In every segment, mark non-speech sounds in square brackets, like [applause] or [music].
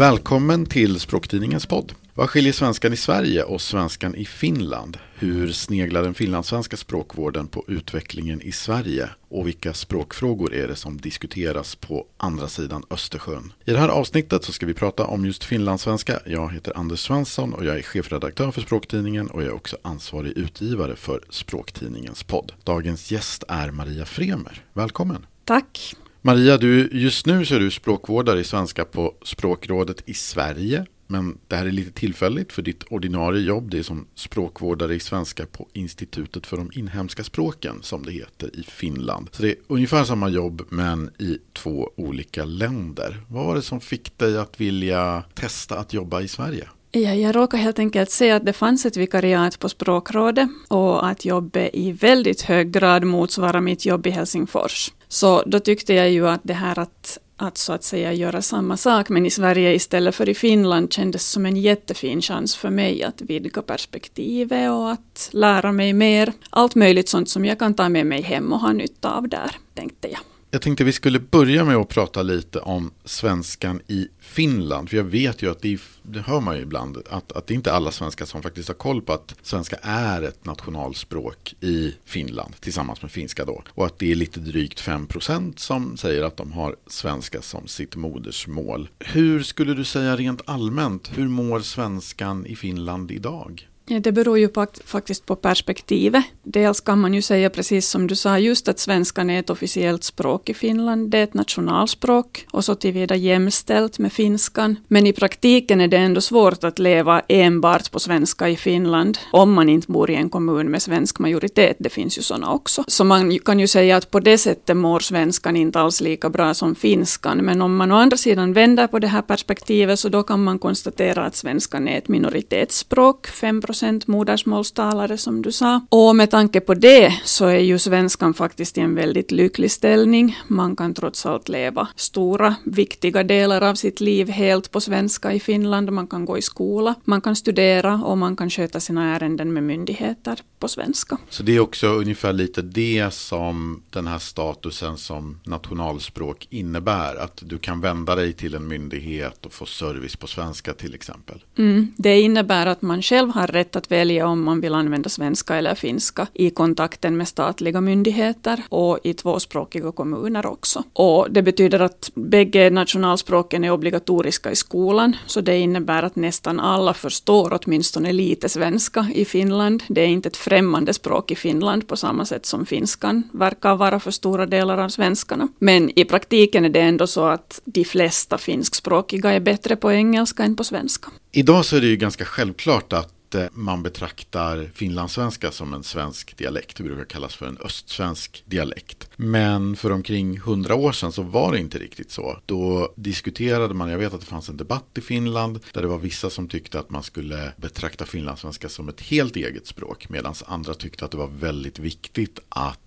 Välkommen till Språktidningens podd. Vad skiljer svenskan i Sverige och svenskan i Finland? Hur sneglar den finlandssvenska språkvården på utvecklingen i Sverige? Och vilka språkfrågor är det som diskuteras på andra sidan Östersjön? I det här avsnittet så ska vi prata om just finlandssvenska. Jag heter Anders Svensson och jag är chefredaktör för Språktidningen och jag är också ansvarig utgivare för Språktidningens podd. Dagens gäst är Maria Fremer. Välkommen! Tack! Maria, du, just nu så är du språkvårdare i svenska på Språkrådet i Sverige. Men det här är lite tillfälligt för ditt ordinarie jobb. Det är som språkvårdare i svenska på Institutet för de inhemska språken som det heter i Finland. Så det är ungefär samma jobb men i två olika länder. Vad var det som fick dig att vilja testa att jobba i Sverige? Ja, jag råkade helt enkelt se att det fanns ett vikariat på språkrådet och att jobbet i väldigt hög grad motsvarar mitt jobb i Helsingfors. Så då tyckte jag ju att det här att, att så att säga göra samma sak men i Sverige istället för i Finland kändes som en jättefin chans för mig att vidga perspektivet och att lära mig mer. Allt möjligt sånt som jag kan ta med mig hem och ha nytta av där, tänkte jag. Jag tänkte vi skulle börja med att prata lite om svenskan i Finland. För jag vet ju att det, det hör man ju ibland, att, att det inte är alla svenskar som faktiskt har koll på att svenska är ett nationalspråk i Finland tillsammans med finska då. Och att det är lite drygt 5% som säger att de har svenska som sitt modersmål. Hur skulle du säga rent allmänt, hur mår svenskan i Finland idag? Det beror ju på, faktiskt på perspektivet. Dels kan man ju säga precis som du sa, just att svenskan är ett officiellt språk i Finland. Det är ett nationalspråk och så tillvida jämställt med finskan. Men i praktiken är det ändå svårt att leva enbart på svenska i Finland om man inte bor i en kommun med svensk majoritet. Det finns ju sådana också. Så man kan ju säga att på det sättet mår svenskan inte alls lika bra som finskan. Men om man å andra sidan vänder på det här perspektivet så då kan man konstatera att svenskan är ett minoritetsspråk, 5 procent modersmålstalare som du sa. Och med tanke på det så är ju svenskan faktiskt i en väldigt lycklig ställning. Man kan trots allt leva stora, viktiga delar av sitt liv helt på svenska i Finland. Man kan gå i skola, man kan studera och man kan sköta sina ärenden med myndigheter på svenska. Så det är också ungefär lite det som den här statusen som nationalspråk innebär. Att du kan vända dig till en myndighet och få service på svenska till exempel. Mm, det innebär att man själv har rätt att välja om man vill använda svenska eller finska i kontakten med statliga myndigheter och i tvåspråkiga kommuner också. Och det betyder att bägge nationalspråken är obligatoriska i skolan, så det innebär att nästan alla förstår åtminstone lite svenska i Finland. Det är inte ett främmande språk i Finland på samma sätt som finskan verkar vara för stora delar av svenskarna. Men i praktiken är det ändå så att de flesta finskspråkiga är bättre på engelska än på svenska. Idag så är det ju ganska självklart att man betraktar finlandssvenska som en svensk dialekt. Det brukar kallas för en östsvensk dialekt. Men för omkring hundra år sedan så var det inte riktigt så. Då diskuterade man, jag vet att det fanns en debatt i Finland där det var vissa som tyckte att man skulle betrakta finlandssvenska som ett helt eget språk medan andra tyckte att det var väldigt viktigt att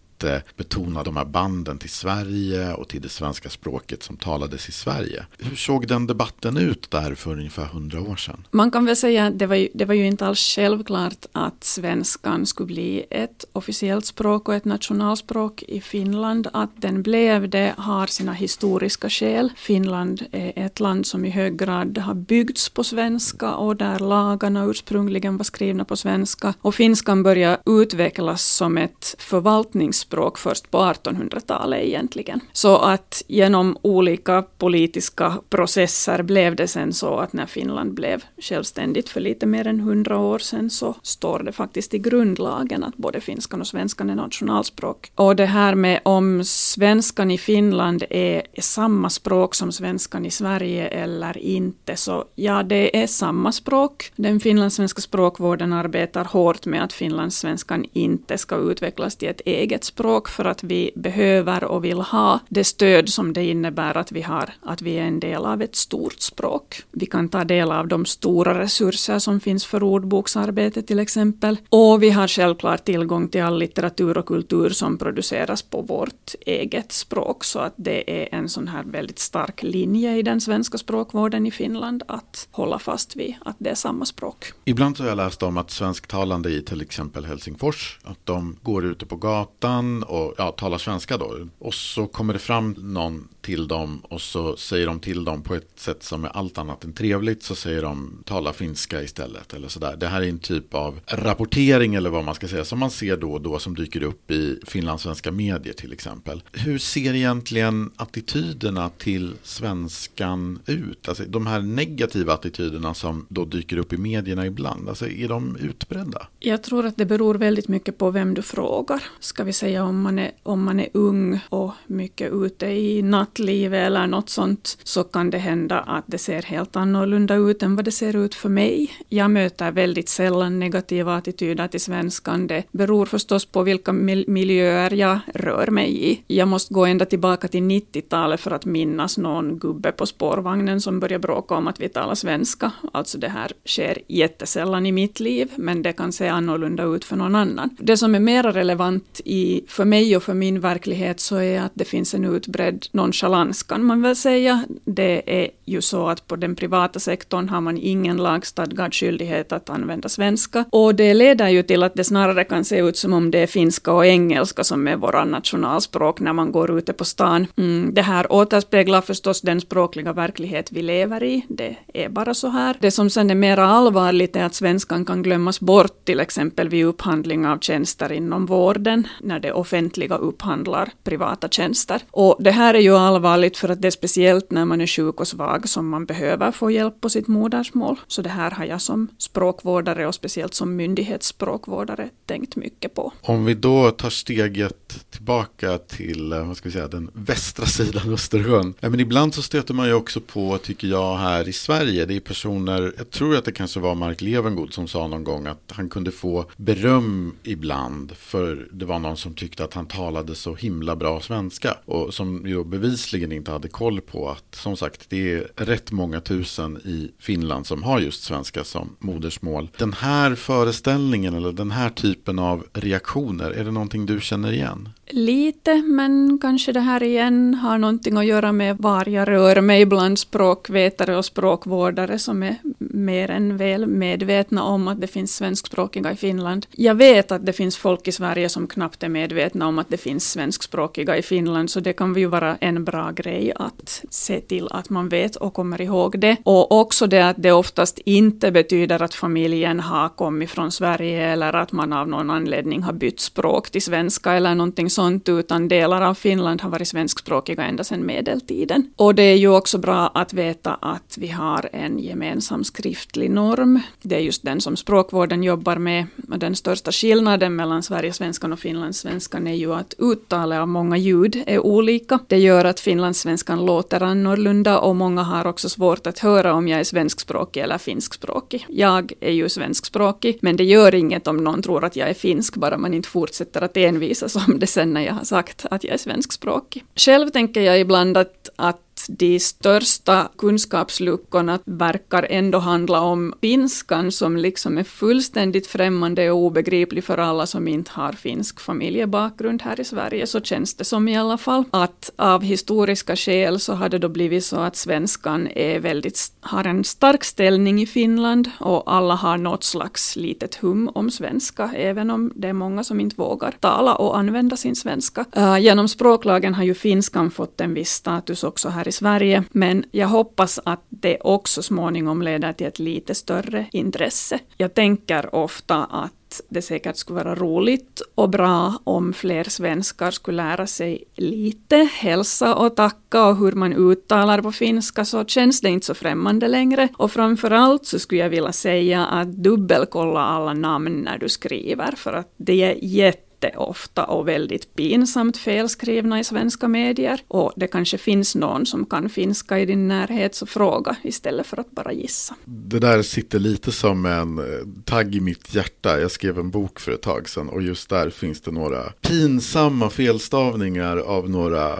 betona de här banden till Sverige och till det svenska språket som talades i Sverige. Hur såg den debatten ut där för ungefär hundra år sedan? Man kan väl säga att det var, ju, det var ju inte alls självklart att svenskan skulle bli ett officiellt språk och ett nationalspråk i Finland. Att den blev det har sina historiska skäl. Finland är ett land som i hög grad har byggts på svenska och där lagarna ursprungligen var skrivna på svenska. Och finskan började utvecklas som ett förvaltningsspråk språk först på 1800-talet egentligen. Så att genom olika politiska processer blev det sen så att när Finland blev självständigt för lite mer än hundra år sedan så står det faktiskt i grundlagen att både finskan och svenskan är nationalspråk. Och det här med om svenskan i Finland är samma språk som svenskan i Sverige eller inte, så ja, det är samma språk. Den finlandssvenska språkvården arbetar hårt med att finlandssvenskan inte ska utvecklas till ett eget språk språk för att vi behöver och vill ha det stöd som det innebär att vi har, att vi är en del av ett stort språk. Vi kan ta del av de stora resurser som finns för ordboksarbete till exempel. Och vi har självklart tillgång till all litteratur och kultur som produceras på vårt eget språk. Så att det är en sån här väldigt stark linje i den svenska språkvården i Finland att hålla fast vid att det är samma språk. Ibland så har jag läst om att svensktalande i till exempel Helsingfors, att de går ute på gatan och ja, talar svenska då. Och så kommer det fram någon till dem och så säger de till dem på ett sätt som är allt annat än trevligt så säger de tala finska istället eller sådär. Det här är en typ av rapportering eller vad man ska säga som man ser då och då som dyker upp i finlandssvenska medier till exempel. Hur ser egentligen attityderna till svenskan ut? Alltså de här negativa attityderna som då dyker upp i medierna ibland, alltså är de utbredda? Jag tror att det beror väldigt mycket på vem du frågar. Ska vi säga om man är, om man är ung och mycket ute i natt nattlivet eller något sånt så kan det hända att det ser helt annorlunda ut än vad det ser ut för mig. Jag möter väldigt sällan negativa attityder till svenskan. Det beror förstås på vilka miljöer jag rör mig i. Jag måste gå ända tillbaka till 90-talet för att minnas någon gubbe på spårvagnen som började bråka om att vi talar svenska. Alltså det här sker jättesällan i mitt liv, men det kan se annorlunda ut för någon annan. Det som är mer relevant i, för mig och för min verklighet så är att det finns en utbredd nonchalans kan man väl säga. Det är ju så att på den privata sektorn har man ingen lagstadgad skyldighet att använda svenska. Och det leder ju till att det snarare kan se ut som om det är finska och engelska som är våra nationalspråk när man går ute på stan. Mm, det här återspeglar förstås den språkliga verklighet vi lever i. Det är bara så här. Det som sen är mer allvarligt är att svenskan kan glömmas bort till exempel vid upphandling av tjänster inom vården när det offentliga upphandlar privata tjänster. Och det här är ju allvarligt för att det är speciellt när man är sjuk och svag som man behöver få hjälp på sitt modersmål. Så det här har jag som språkvårdare och speciellt som myndighetsspråkvårdare tänkt mycket på. Om vi då tar steget tillbaka till eh, vad ska vi säga, den västra sidan Östersjön. Ja, men ibland så stöter man ju också på, tycker jag, här i Sverige. Det är personer, jag tror att det kanske var Mark Levengood som sa någon gång att han kunde få beröm ibland för det var någon som tyckte att han talade så himla bra svenska och som ju bevisligen inte hade koll på att som sagt det är rätt många tusen i Finland som har just svenska som modersmål. Den här föreställningen eller den här typen av reaktioner, är det någonting du känner igen? Lite, men kanske det här igen har någonting att göra med var jag rör mig bland språkvetare och språkvårdare som är mer än väl medvetna om att det finns svenskspråkiga i Finland. Jag vet att det finns folk i Sverige som knappt är medvetna om att det finns svenskspråkiga i Finland, så det kan ju vara en bra grej att se till att man vet och kommer ihåg det. Och också det att det oftast inte betyder att familjen har kommit från Sverige eller att man av någon anledning har bytt språk till svenska eller någonting sånt, utan delar av Finland har varit svenskspråkiga ända sedan medeltiden. Och det är ju också bra att veta att vi har en gemensam skrivning skriftlig norm. Det är just den som språkvården jobbar med. Och den största skillnaden mellan Sverigesvenskan och finlandssvenskan är ju att uttalet av många ljud är olika. Det gör att finlandssvenskan låter annorlunda och många har också svårt att höra om jag är svenskspråkig eller finskspråkig. Jag är ju svenskspråkig, men det gör inget om någon tror att jag är finsk, bara man inte fortsätter att envisas om det sen när jag har sagt att jag är svenskspråkig. Själv tänker jag ibland att, att de största kunskapsluckorna verkar ändå handla om finskan som liksom är fullständigt främmande och obegriplig för alla som inte har finsk familjebakgrund här i Sverige, så känns det som i alla fall. Att av historiska skäl så har det då blivit så att svenskan är väldigt, har en stark ställning i Finland och alla har något slags litet hum om svenska, även om det är många som inte vågar tala och använda sin svenska. Uh, genom språklagen har ju finskan fått en viss status också här i Sverige, men jag hoppas att det också småningom leder till ett lite större intresse. Jag tänker ofta att det säkert skulle vara roligt och bra om fler svenskar skulle lära sig lite hälsa och tacka och hur man uttalar på finska så känns det inte så främmande längre. Och framförallt så skulle jag vilja säga att dubbelkolla alla namn när du skriver för att det är jätte jätteofta och väldigt pinsamt felskrivna i svenska medier. Och det kanske finns någon som kan finska i din närhet, så fråga istället för att bara gissa. Det där sitter lite som en eh, tagg i mitt hjärta. Jag skrev en bok för ett tag sedan och just där finns det några pinsamma felstavningar av några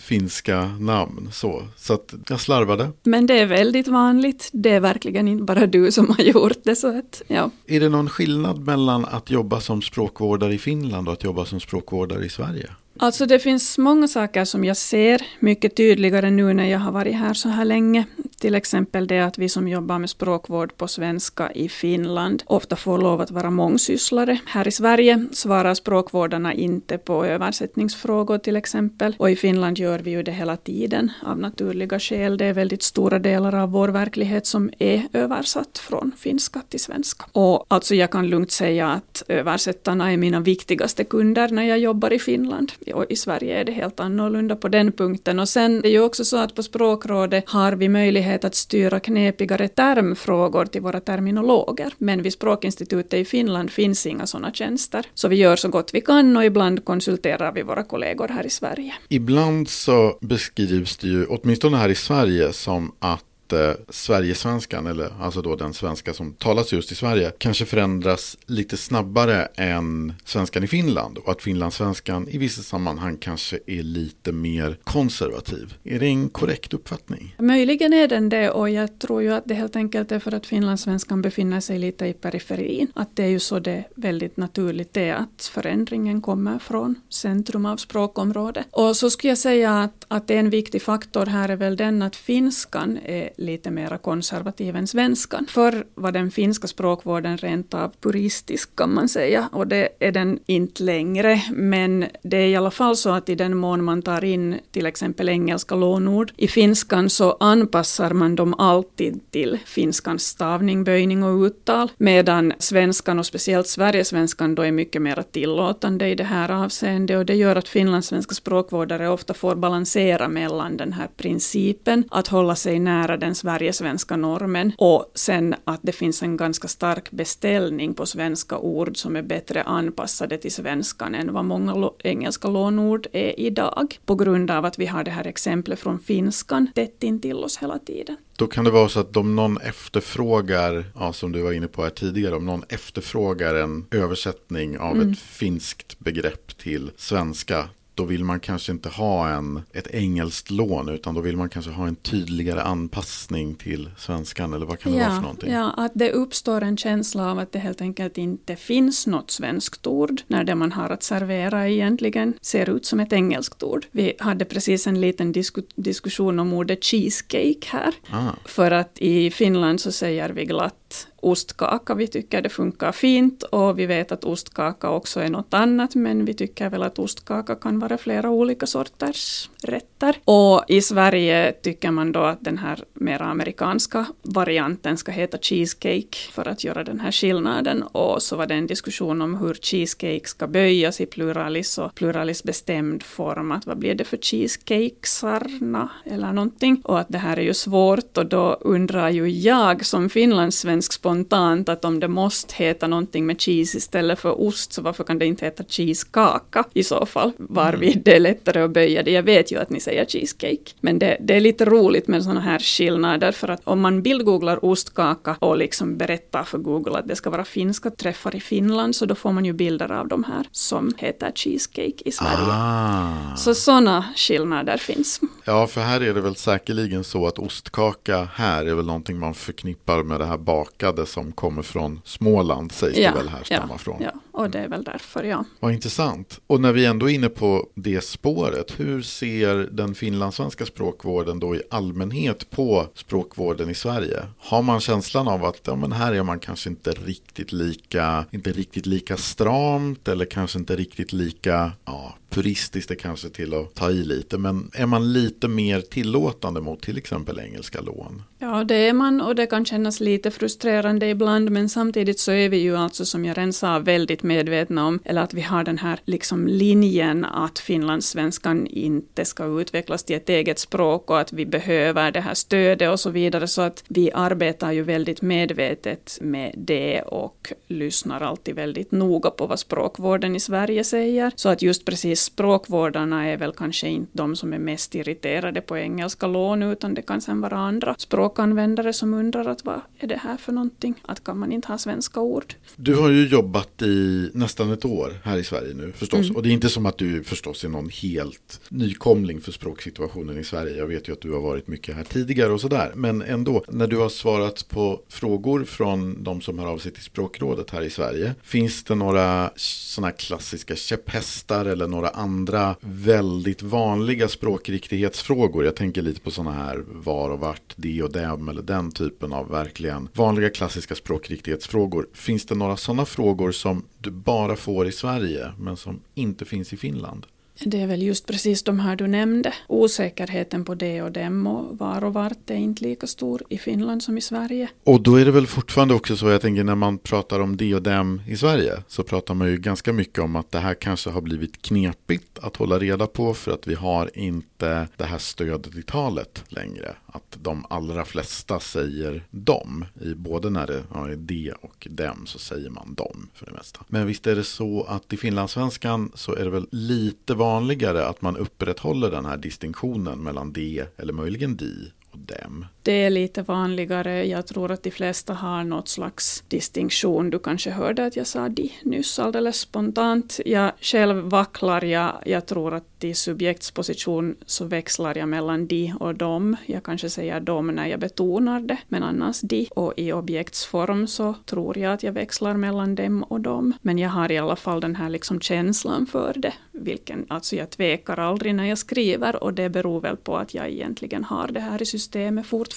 finska namn. Så, så att jag slarvade. Men det är väldigt vanligt. Det är verkligen inte bara du som har [laughs] gjort det. Så att, ja. Är det någon skillnad mellan att jobba som språkvårdare i Finland då att jobba som språkvårdare i Sverige? Alltså det finns många saker som jag ser mycket tydligare nu när jag har varit här så här länge till exempel det att vi som jobbar med språkvård på svenska i Finland ofta får lov att vara mångsysslare. Här i Sverige svarar språkvårdarna inte på översättningsfrågor till exempel. Och i Finland gör vi ju det hela tiden av naturliga skäl. Det är väldigt stora delar av vår verklighet som är översatt från finska till svenska. Och alltså jag kan lugnt säga att översättarna är mina viktigaste kunder när jag jobbar i Finland. Och i Sverige är det helt annorlunda på den punkten. Och sen är det ju också så att på språkrådet har vi möjlighet att styra knepigare termfrågor till våra terminologer. Men vid Språkinstitutet i Finland finns inga sådana tjänster. Så vi gör så gott vi kan och ibland konsulterar vi våra kollegor här i Sverige. Ibland så beskrivs det ju, åtminstone här i Sverige, som att eh, Sverigesvenskan, eller alltså då den svenska som talas just i Sverige, kanske förändras lite snabbare än svenskan i Finland. Och att finlandssvenskan i vissa sammanhang kanske är lite mer konservativ. Är det en korrekt uppfattning? Möjligen är den det och jag tror ju att det helt enkelt är för att finlandssvenskan befinner sig lite i periferin. Att det är ju så det väldigt naturligt är att förändringen kommer från centrum av språkområdet. Och så skulle jag säga att, att en viktig faktor här är väl den att finskan är lite mer konservativ än svenskan. Förr var den finska språkvården rent av puristisk kan man säga och det är den inte längre. Men det är i alla fall så att i den mån man tar in till exempel engelska lånord i finskan så anpassar man dem alltid till finskans stavning, böjning och uttal. Medan svenskan och speciellt Sverigesvenskan då är mycket mer tillåtande i det här avseendet och det gör att finlandssvenska språkvårdare ofta får balansera mellan den här principen att hålla sig nära den Sverigesvenska normen och sen att det finns en ganska stark beställning på svenska ord som är bättre anpassade till svenskan än vad många engelska lånord är idag. På grund av att vi har det här exemplet från finskan tätt intill oss hela tiden. Då kan det vara så att om någon efterfrågar, ja, som du var inne på här tidigare, om någon efterfrågar en översättning av mm. ett finskt begrepp till svenska, då vill man kanske inte ha en, ett engelskt lån utan då vill man kanske ha en tydligare anpassning till svenskan eller vad kan det ja, vara för någonting? Ja, att det uppstår en känsla av att det helt enkelt inte finns något svenskt ord när det man har att servera egentligen ser ut som ett engelskt ord. Vi hade precis en liten disku, diskussion om ordet cheesecake här. Ah. För att i Finland så säger vi glatt ostkaka. Vi tycker det funkar fint och vi vet att ostkaka också är något annat men vi tycker väl att ostkaka kan vara flera olika sorters rätter. Och i Sverige tycker man då att den här mer amerikanska varianten ska heta cheesecake för att göra den här skillnaden. Och så var det en diskussion om hur cheesecake ska böjas i pluralis och pluralis bestämd form. Att vad blir det för cheesecakesarna eller någonting? Och att det här är ju svårt och då undrar ju jag som finlandssvensk spontant att om det måste heta någonting med cheese istället för ost så varför kan det inte heta cheesekaka i så fall? Varvid mm. det är lättare att böja det. Jag vet ju att ni säger cheesecake. Men det, det är lite roligt med sådana här skillnader för att om man bildgooglar ostkaka och liksom berättar för Google att det ska vara finska träffar i Finland så då får man ju bilder av de här som heter cheesecake i Sverige. Ah. Så sådana skillnader finns. Ja, för här är det väl säkerligen så att ostkaka här är väl någonting man förknippar med det här bakade som kommer från Småland sägs ja, det väl härstamma ja, från. Ja, och det är väl därför ja. Vad intressant. Och när vi ändå är inne på det spåret, hur ser den finlandssvenska språkvården då i allmänhet på språkvården i Sverige? Har man känslan av att ja, men här är man kanske inte riktigt lika, inte riktigt lika stramt eller kanske inte riktigt lika ja, puristiskt är kanske till att ta i lite, men är man lite mer tillåtande mot till exempel engelska lån? Ja, det är man och det kan kännas lite frustrerande ibland, men samtidigt så är vi ju alltså som jag redan sa väldigt medvetna om, eller att vi har den här liksom linjen att finlandssvenskan inte ska utvecklas till ett eget språk och att vi behöver det här stödet och så vidare, så att vi arbetar ju väldigt medvetet med det och lyssnar alltid väldigt noga på vad språkvården i Sverige säger. Så att just precis språkvårdarna är väl kanske inte de som är mest irriterade på engelska lån, utan det kan sen vara andra språkanvändare som undrar att vad är det här för någonting? Att kan man inte ha svenska ord? Du har ju jobbat i nästan ett år här i Sverige nu förstås. Mm. Och det är inte som att du förstås är någon helt nykomling för språksituationen i Sverige. Jag vet ju att du har varit mycket här tidigare och sådär. Men ändå, när du har svarat på frågor från de som hör av sig till språkrådet här i Sverige. Finns det några sådana klassiska käpphästar eller några andra väldigt vanliga språkriktighetsfrågor. Jag tänker lite på sådana här var och vart, det och dem eller den typen av verkligen vanliga klassiska språkriktighetsfrågor. Finns det några sådana frågor som du bara får i Sverige men som inte finns i Finland? Det är väl just precis de här du nämnde. Osäkerheten på det och dem och var och vart är inte lika stor i Finland som i Sverige. Och då är det väl fortfarande också så, jag tänker när man pratar om det och dem i Sverige så pratar man ju ganska mycket om att det här kanske har blivit knepigt att hålla reda på för att vi har inte det här stödet i talet längre. Att de allra flesta säger dem. I både när det är det och dem så säger man dem för det mesta. Men visst är det så att i finlandssvenskan så är det väl lite vanligare att man upprätthåller den här distinktionen mellan de eller möjligen di och dem. Det är lite vanligare. Jag tror att de flesta har något slags distinktion. Du kanske hörde att jag sa di nyss alldeles spontant. Jag själv vacklar. Jag, jag tror att i subjektsposition så växlar jag mellan di och dom. Jag kanske säger dom när jag betonar det, men annars di. Och i objektsform så tror jag att jag växlar mellan dem och dem. Men jag har i alla fall den här liksom känslan för det. Vilken, alltså jag tvekar aldrig när jag skriver och det beror väl på att jag egentligen har det här i systemet fortfarande.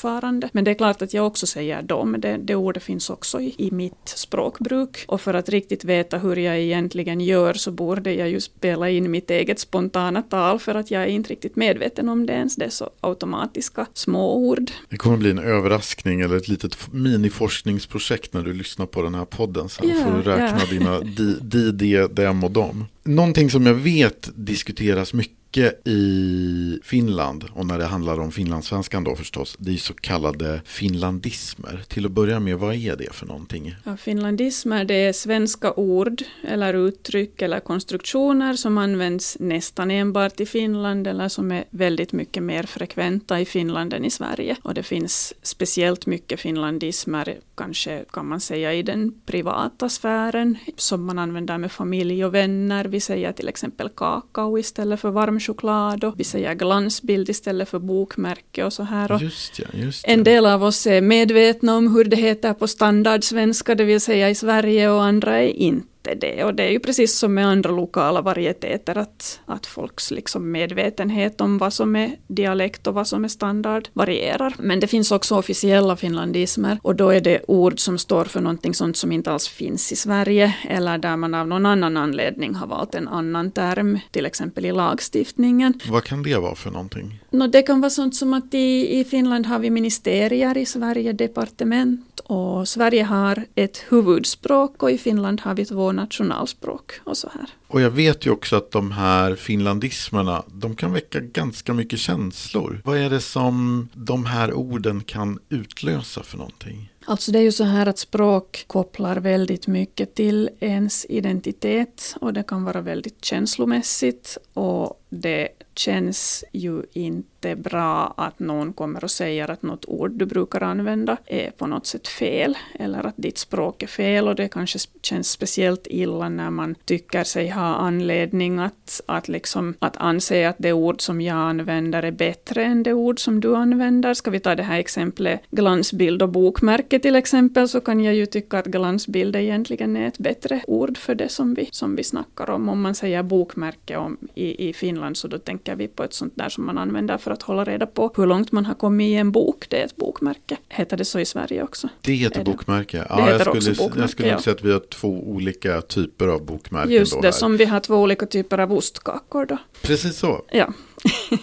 Men det är klart att jag också säger dom. Det, det ordet finns också i, i mitt språkbruk. Och för att riktigt veta hur jag egentligen gör så borde jag ju spela in mitt eget spontana tal för att jag är inte riktigt medveten om det ens. Det är så automatiska små ord. Det kommer bli en överraskning eller ett litet miniforskningsprojekt när du lyssnar på den här podden. Sen Ja, får du räkna ja. dina di, di, de, dem och dem. Någonting som jag vet diskuteras mycket mycket i Finland och när det handlar om finlandssvenskan då förstås. Det är så kallade finlandismer. Till att börja med, vad är det för någonting? Ja, finlandismer det är svenska ord eller uttryck eller konstruktioner som används nästan enbart i Finland eller som är väldigt mycket mer frekventa i Finland än i Sverige. Och det finns speciellt mycket finlandismer, kanske kan man säga i den privata sfären, som man använder med familj och vänner. Vi säger till exempel kakao istället för varm choklad och vi säger glansbild istället för bokmärke och så här. Och Just ja, just en del av oss är medvetna om hur det heter på standardsvenska, det vill säga i Sverige, och andra är inte det. Och det är ju precis som med andra lokala varieteter, att, att folks liksom medvetenhet om vad som är dialekt och vad som är standard varierar. Men det finns också officiella finlandismer, och då är det ord som står för någonting sånt som inte alls finns i Sverige, eller där man av någon annan anledning har valt en annan term, till exempel i lagstiftningen. Vad kan det vara för någonting? No, det kan vara sånt som att i, i Finland har vi ministerier, i Sverige departement och Sverige har ett huvudspråk och i Finland har vi två nationalspråk och så här. Och jag vet ju också att de här finlandismerna, de kan väcka ganska mycket känslor. Vad är det som de här orden kan utlösa för någonting? Alltså det är ju så här att språk kopplar väldigt mycket till ens identitet och det kan vara väldigt känslomässigt och det känns ju inte bra att någon kommer och säger att något ord du brukar använda är på något sätt fel eller att ditt språk är fel och det kanske känns speciellt illa när man tycker sig ha anledning att, att, liksom, att anse att det ord som jag använder är bättre än det ord som du använder. Ska vi ta det här exemplet glansbild och bokmärke till exempel så kan jag ju tycka att glansbild egentligen är ett bättre ord för det som vi, som vi snackar om. Om man säger bokmärke om, i, i Finland så då tänker vi på ett sånt där som man använder för att hålla reda på hur långt man har kommit i en bok. Det är ett bokmärke. Heter det så i Sverige också? Det heter Är det? bokmärke. Det Ja, heter jag skulle, också bokmärke, jag skulle ja. säga att vi har två olika typer av bokmärken Just det, här. som vi har två olika typer av ostkakor då. Precis så. Ja. [laughs]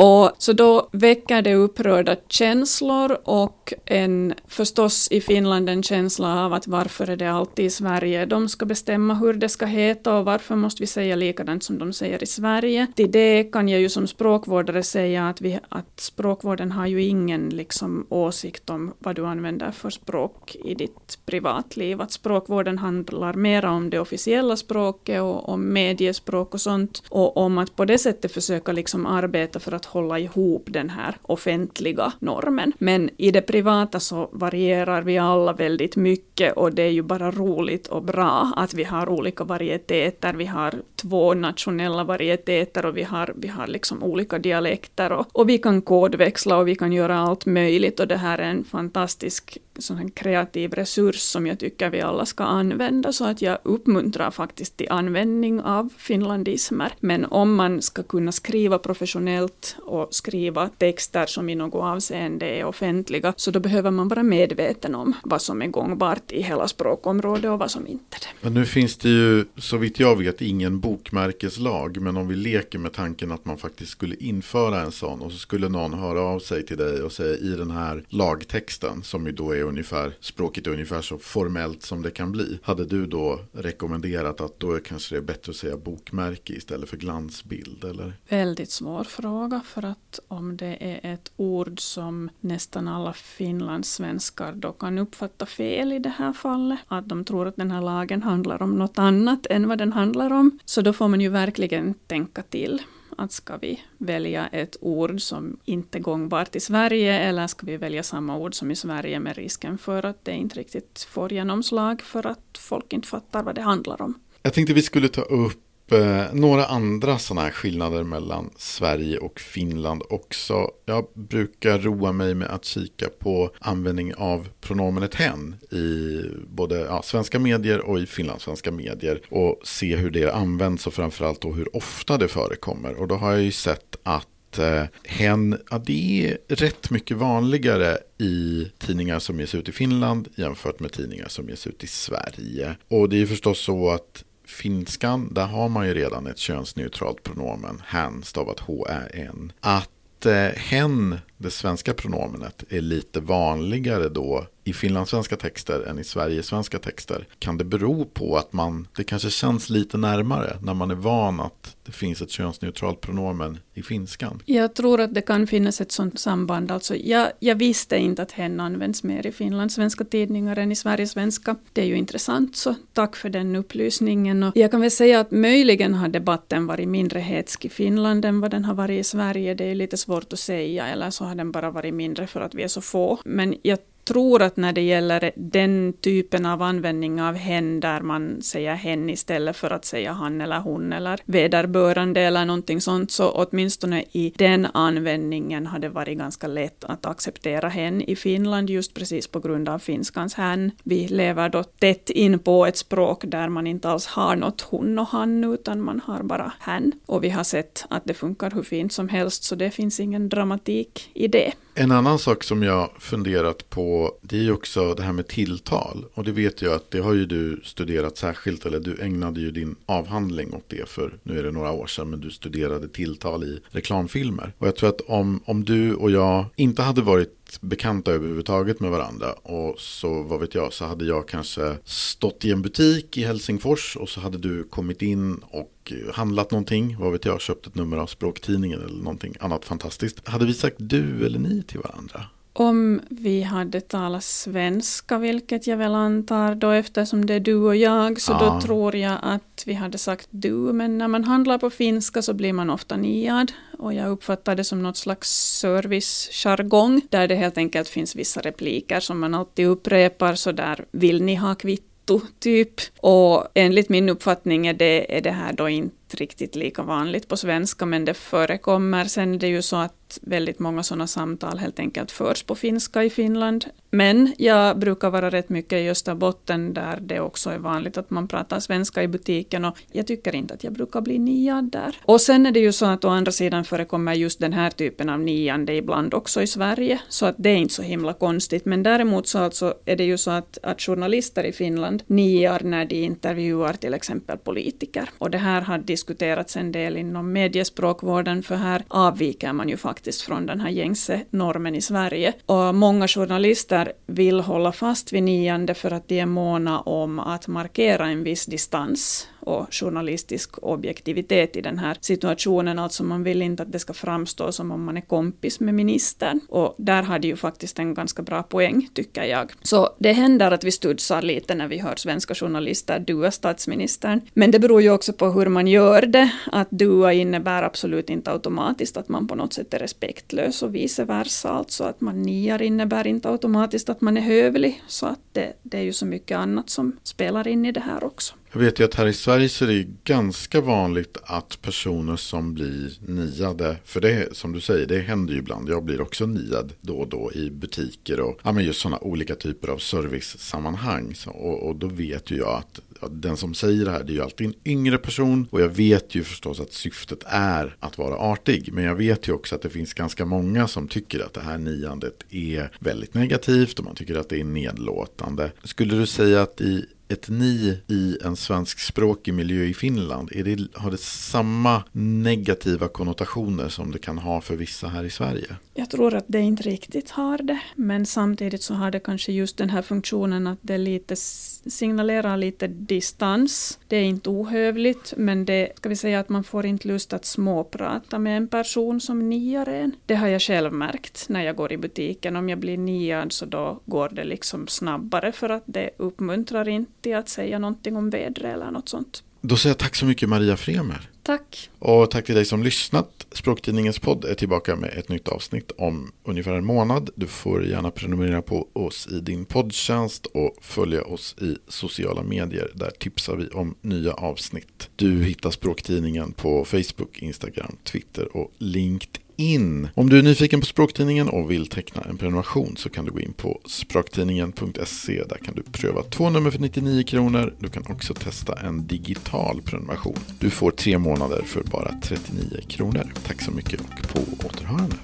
Och så då väcker det upprörda känslor och en, förstås i Finland en känsla av att varför är det alltid i Sverige de ska bestämma hur det ska heta och varför måste vi säga likadant som de säger i Sverige. Till det kan jag ju som språkvårdare säga att, vi, att språkvården har ju ingen liksom åsikt om vad du använder för språk i ditt privatliv. Att språkvården handlar mera om det officiella språket och om mediespråk och sånt och om att på det sättet försöka liksom arbeta för att hålla ihop den här offentliga normen. Men i det privata så varierar vi alla väldigt mycket och det är ju bara roligt och bra att vi har olika varieteter. Vi har två nationella varieteter och vi har, vi har liksom olika dialekter och, och vi kan kodväxla och vi kan göra allt möjligt och det här är en fantastisk sån kreativ resurs som jag tycker vi alla ska använda så att jag uppmuntrar faktiskt till användning av finlandismer. Men om man ska kunna skriva professionellt och skriva texter som i något avseende är offentliga så då behöver man vara medveten om vad som är gångbart i hela språkområdet och vad som inte är det. Men nu finns det ju så vitt jag vet ingen bokmärkeslag men om vi leker med tanken att man faktiskt skulle införa en sån och så skulle någon höra av sig till dig och säga i den här lagtexten som ju då är ungefär, språket är ungefär så formellt som det kan bli. Hade du då rekommenderat att då kanske det är bättre att säga bokmärke istället för glansbild eller? Väldigt svår fråga för att om det är ett ord som nästan alla finlandssvenskar då kan uppfatta fel i det här fallet, att de tror att den här lagen handlar om något annat än vad den handlar om, så då får man ju verkligen tänka till att ska vi välja ett ord som inte är gångbart i Sverige eller ska vi välja samma ord som i Sverige med risken för att det inte riktigt får genomslag för att folk inte fattar vad det handlar om. Jag tänkte vi skulle ta upp eh, några andra sådana här skillnader mellan Sverige och Finland också. Jag brukar roa mig med att kika på användning av pronomenet hen i både ja, svenska medier och i finlandssvenska medier och se hur det används och framförallt då hur ofta det förekommer. Och då har jag ju sett att eh, hen, ja, det är rätt mycket vanligare i tidningar som ges ut i Finland jämfört med tidningar som ges ut i Sverige. Och det är ju förstås så att finskan, där har man ju redan ett könsneutralt pronomen, hen stavat H-Ä-N. Att eh, hen, det svenska pronomenet, är lite vanligare då i finlandssvenska texter än i Sverigesvenska texter. Kan det bero på att man, det kanske känns lite närmare när man är van att det finns ett könsneutralt pronomen i finskan? Jag tror att det kan finnas ett sådant samband. Alltså, jag, jag visste inte att hen används mer i finlandssvenska tidningar än i Sverigesvenska. Det är ju intressant, så tack för den upplysningen. Och jag kan väl säga att möjligen har debatten varit mindre hetsk i Finland än vad den har varit i Sverige. Det är lite svårt att säga, eller så har den bara varit mindre för att vi är så få. Men jag tror att när det gäller den typen av användning av hen, där man säger hen istället för att säga han eller hon eller vederbörande eller någonting sånt, så åtminstone i den användningen har det varit ganska lätt att acceptera hen i Finland, just precis på grund av finskans hen. Vi lever då tätt in på ett språk där man inte alls har något hon och han, utan man har bara hen. Och vi har sett att det funkar hur fint som helst, så det finns ingen dramatik i det. En annan sak som jag funderat på det är ju också det här med tilltal. Och det vet jag att det har ju du studerat särskilt. Eller du ägnade ju din avhandling åt det för nu är det några år sedan. Men du studerade tilltal i reklamfilmer. Och jag tror att om, om du och jag inte hade varit bekanta överhuvudtaget med varandra. Och så vad vet jag så hade jag kanske stått i en butik i Helsingfors och så hade du kommit in och handlat någonting. Vad vet jag, köpt ett nummer av språktidningen eller någonting annat fantastiskt. Hade vi sagt du eller ni till varandra? Om vi hade talat svenska, vilket jag väl antar då eftersom det är du och jag, så ja. då tror jag att vi hade sagt du. Men när man handlar på finska så blir man ofta niad. Och jag uppfattar det som något slags servicejargong, där det helt enkelt finns vissa repliker som man alltid upprepar, så där vill ni ha kvitto, typ. Och enligt min uppfattning är det, är det här då inte riktigt lika vanligt på svenska, men det förekommer. Sen är det ju så att väldigt många sådana samtal helt enkelt förs på finska i Finland. Men jag brukar vara rätt mycket i Österbotten där det också är vanligt att man pratar svenska i butiken och jag tycker inte att jag brukar bli niad där. Och sen är det ju så att å andra sidan förekommer just den här typen av niande ibland också i Sverige, så att det är inte så himla konstigt. Men däremot så alltså är det ju så att, att journalister i Finland niar när de intervjuar till exempel politiker. Och det här har diskuterats en del inom mediespråkvården, för här avviker man ju faktiskt från den här gängse normen i Sverige. Och många journalister vill hålla fast vid niande för att de är måna om att markera en viss distans och journalistisk objektivitet i den här situationen. Alltså man vill inte att det ska framstå som om man är kompis med ministern. Och där hade ju faktiskt en ganska bra poäng, tycker jag. Så det händer att vi studsar lite när vi hör svenska journalister dua statsministern. Men det beror ju också på hur man gör det. Att dua innebär absolut inte automatiskt att man på något sätt är respektlös och vice versa. Alltså att man niar innebär inte automatiskt att man är hövlig. Så att det, det är ju så mycket annat som spelar in i det här också. Jag vet ju att här i Sverige så är det ganska vanligt att personer som blir niade, för det som du säger, det händer ju ibland. Jag blir också niad då och då i butiker och ja, men just sådana olika typer av servicesammanhang. Så, och, och då vet ju jag att den som säger det här det är ju alltid en yngre person och jag vet ju förstås att syftet är att vara artig. Men jag vet ju också att det finns ganska många som tycker att det här niandet är väldigt negativt och man tycker att det är nedlåtande. Skulle du säga att i ett ni i en svenskspråkig miljö i Finland, är det, har det samma negativa konnotationer som det kan ha för vissa här i Sverige? Jag tror att det inte riktigt har det, men samtidigt så har det kanske just den här funktionen att det är lite signalerar lite distans. Det är inte ohövligt, men det ska vi säga att man får inte lust att småprata med en person som niar en. Det har jag själv märkt när jag går i butiken. Om jag blir niad så då går det liksom snabbare för att det uppmuntrar inte till att säga någonting om vädret eller något sånt. Då säger jag tack så mycket Maria Fremer. Tack. Och tack till dig som lyssnat. Språktidningens podd är tillbaka med ett nytt avsnitt om ungefär en månad. Du får gärna prenumerera på oss i din poddtjänst och följa oss i sociala medier. Där tipsar vi om nya avsnitt. Du hittar Språktidningen på Facebook, Instagram, Twitter och LinkedIn in. Om du är nyfiken på Språktidningen och vill teckna en prenumeration så kan du gå in på språktidningen.se. Där kan du pröva två nummer för 99 kronor. Du kan också testa en digital prenumeration. Du får tre månader för bara 39 kronor. Tack så mycket och på återhörande.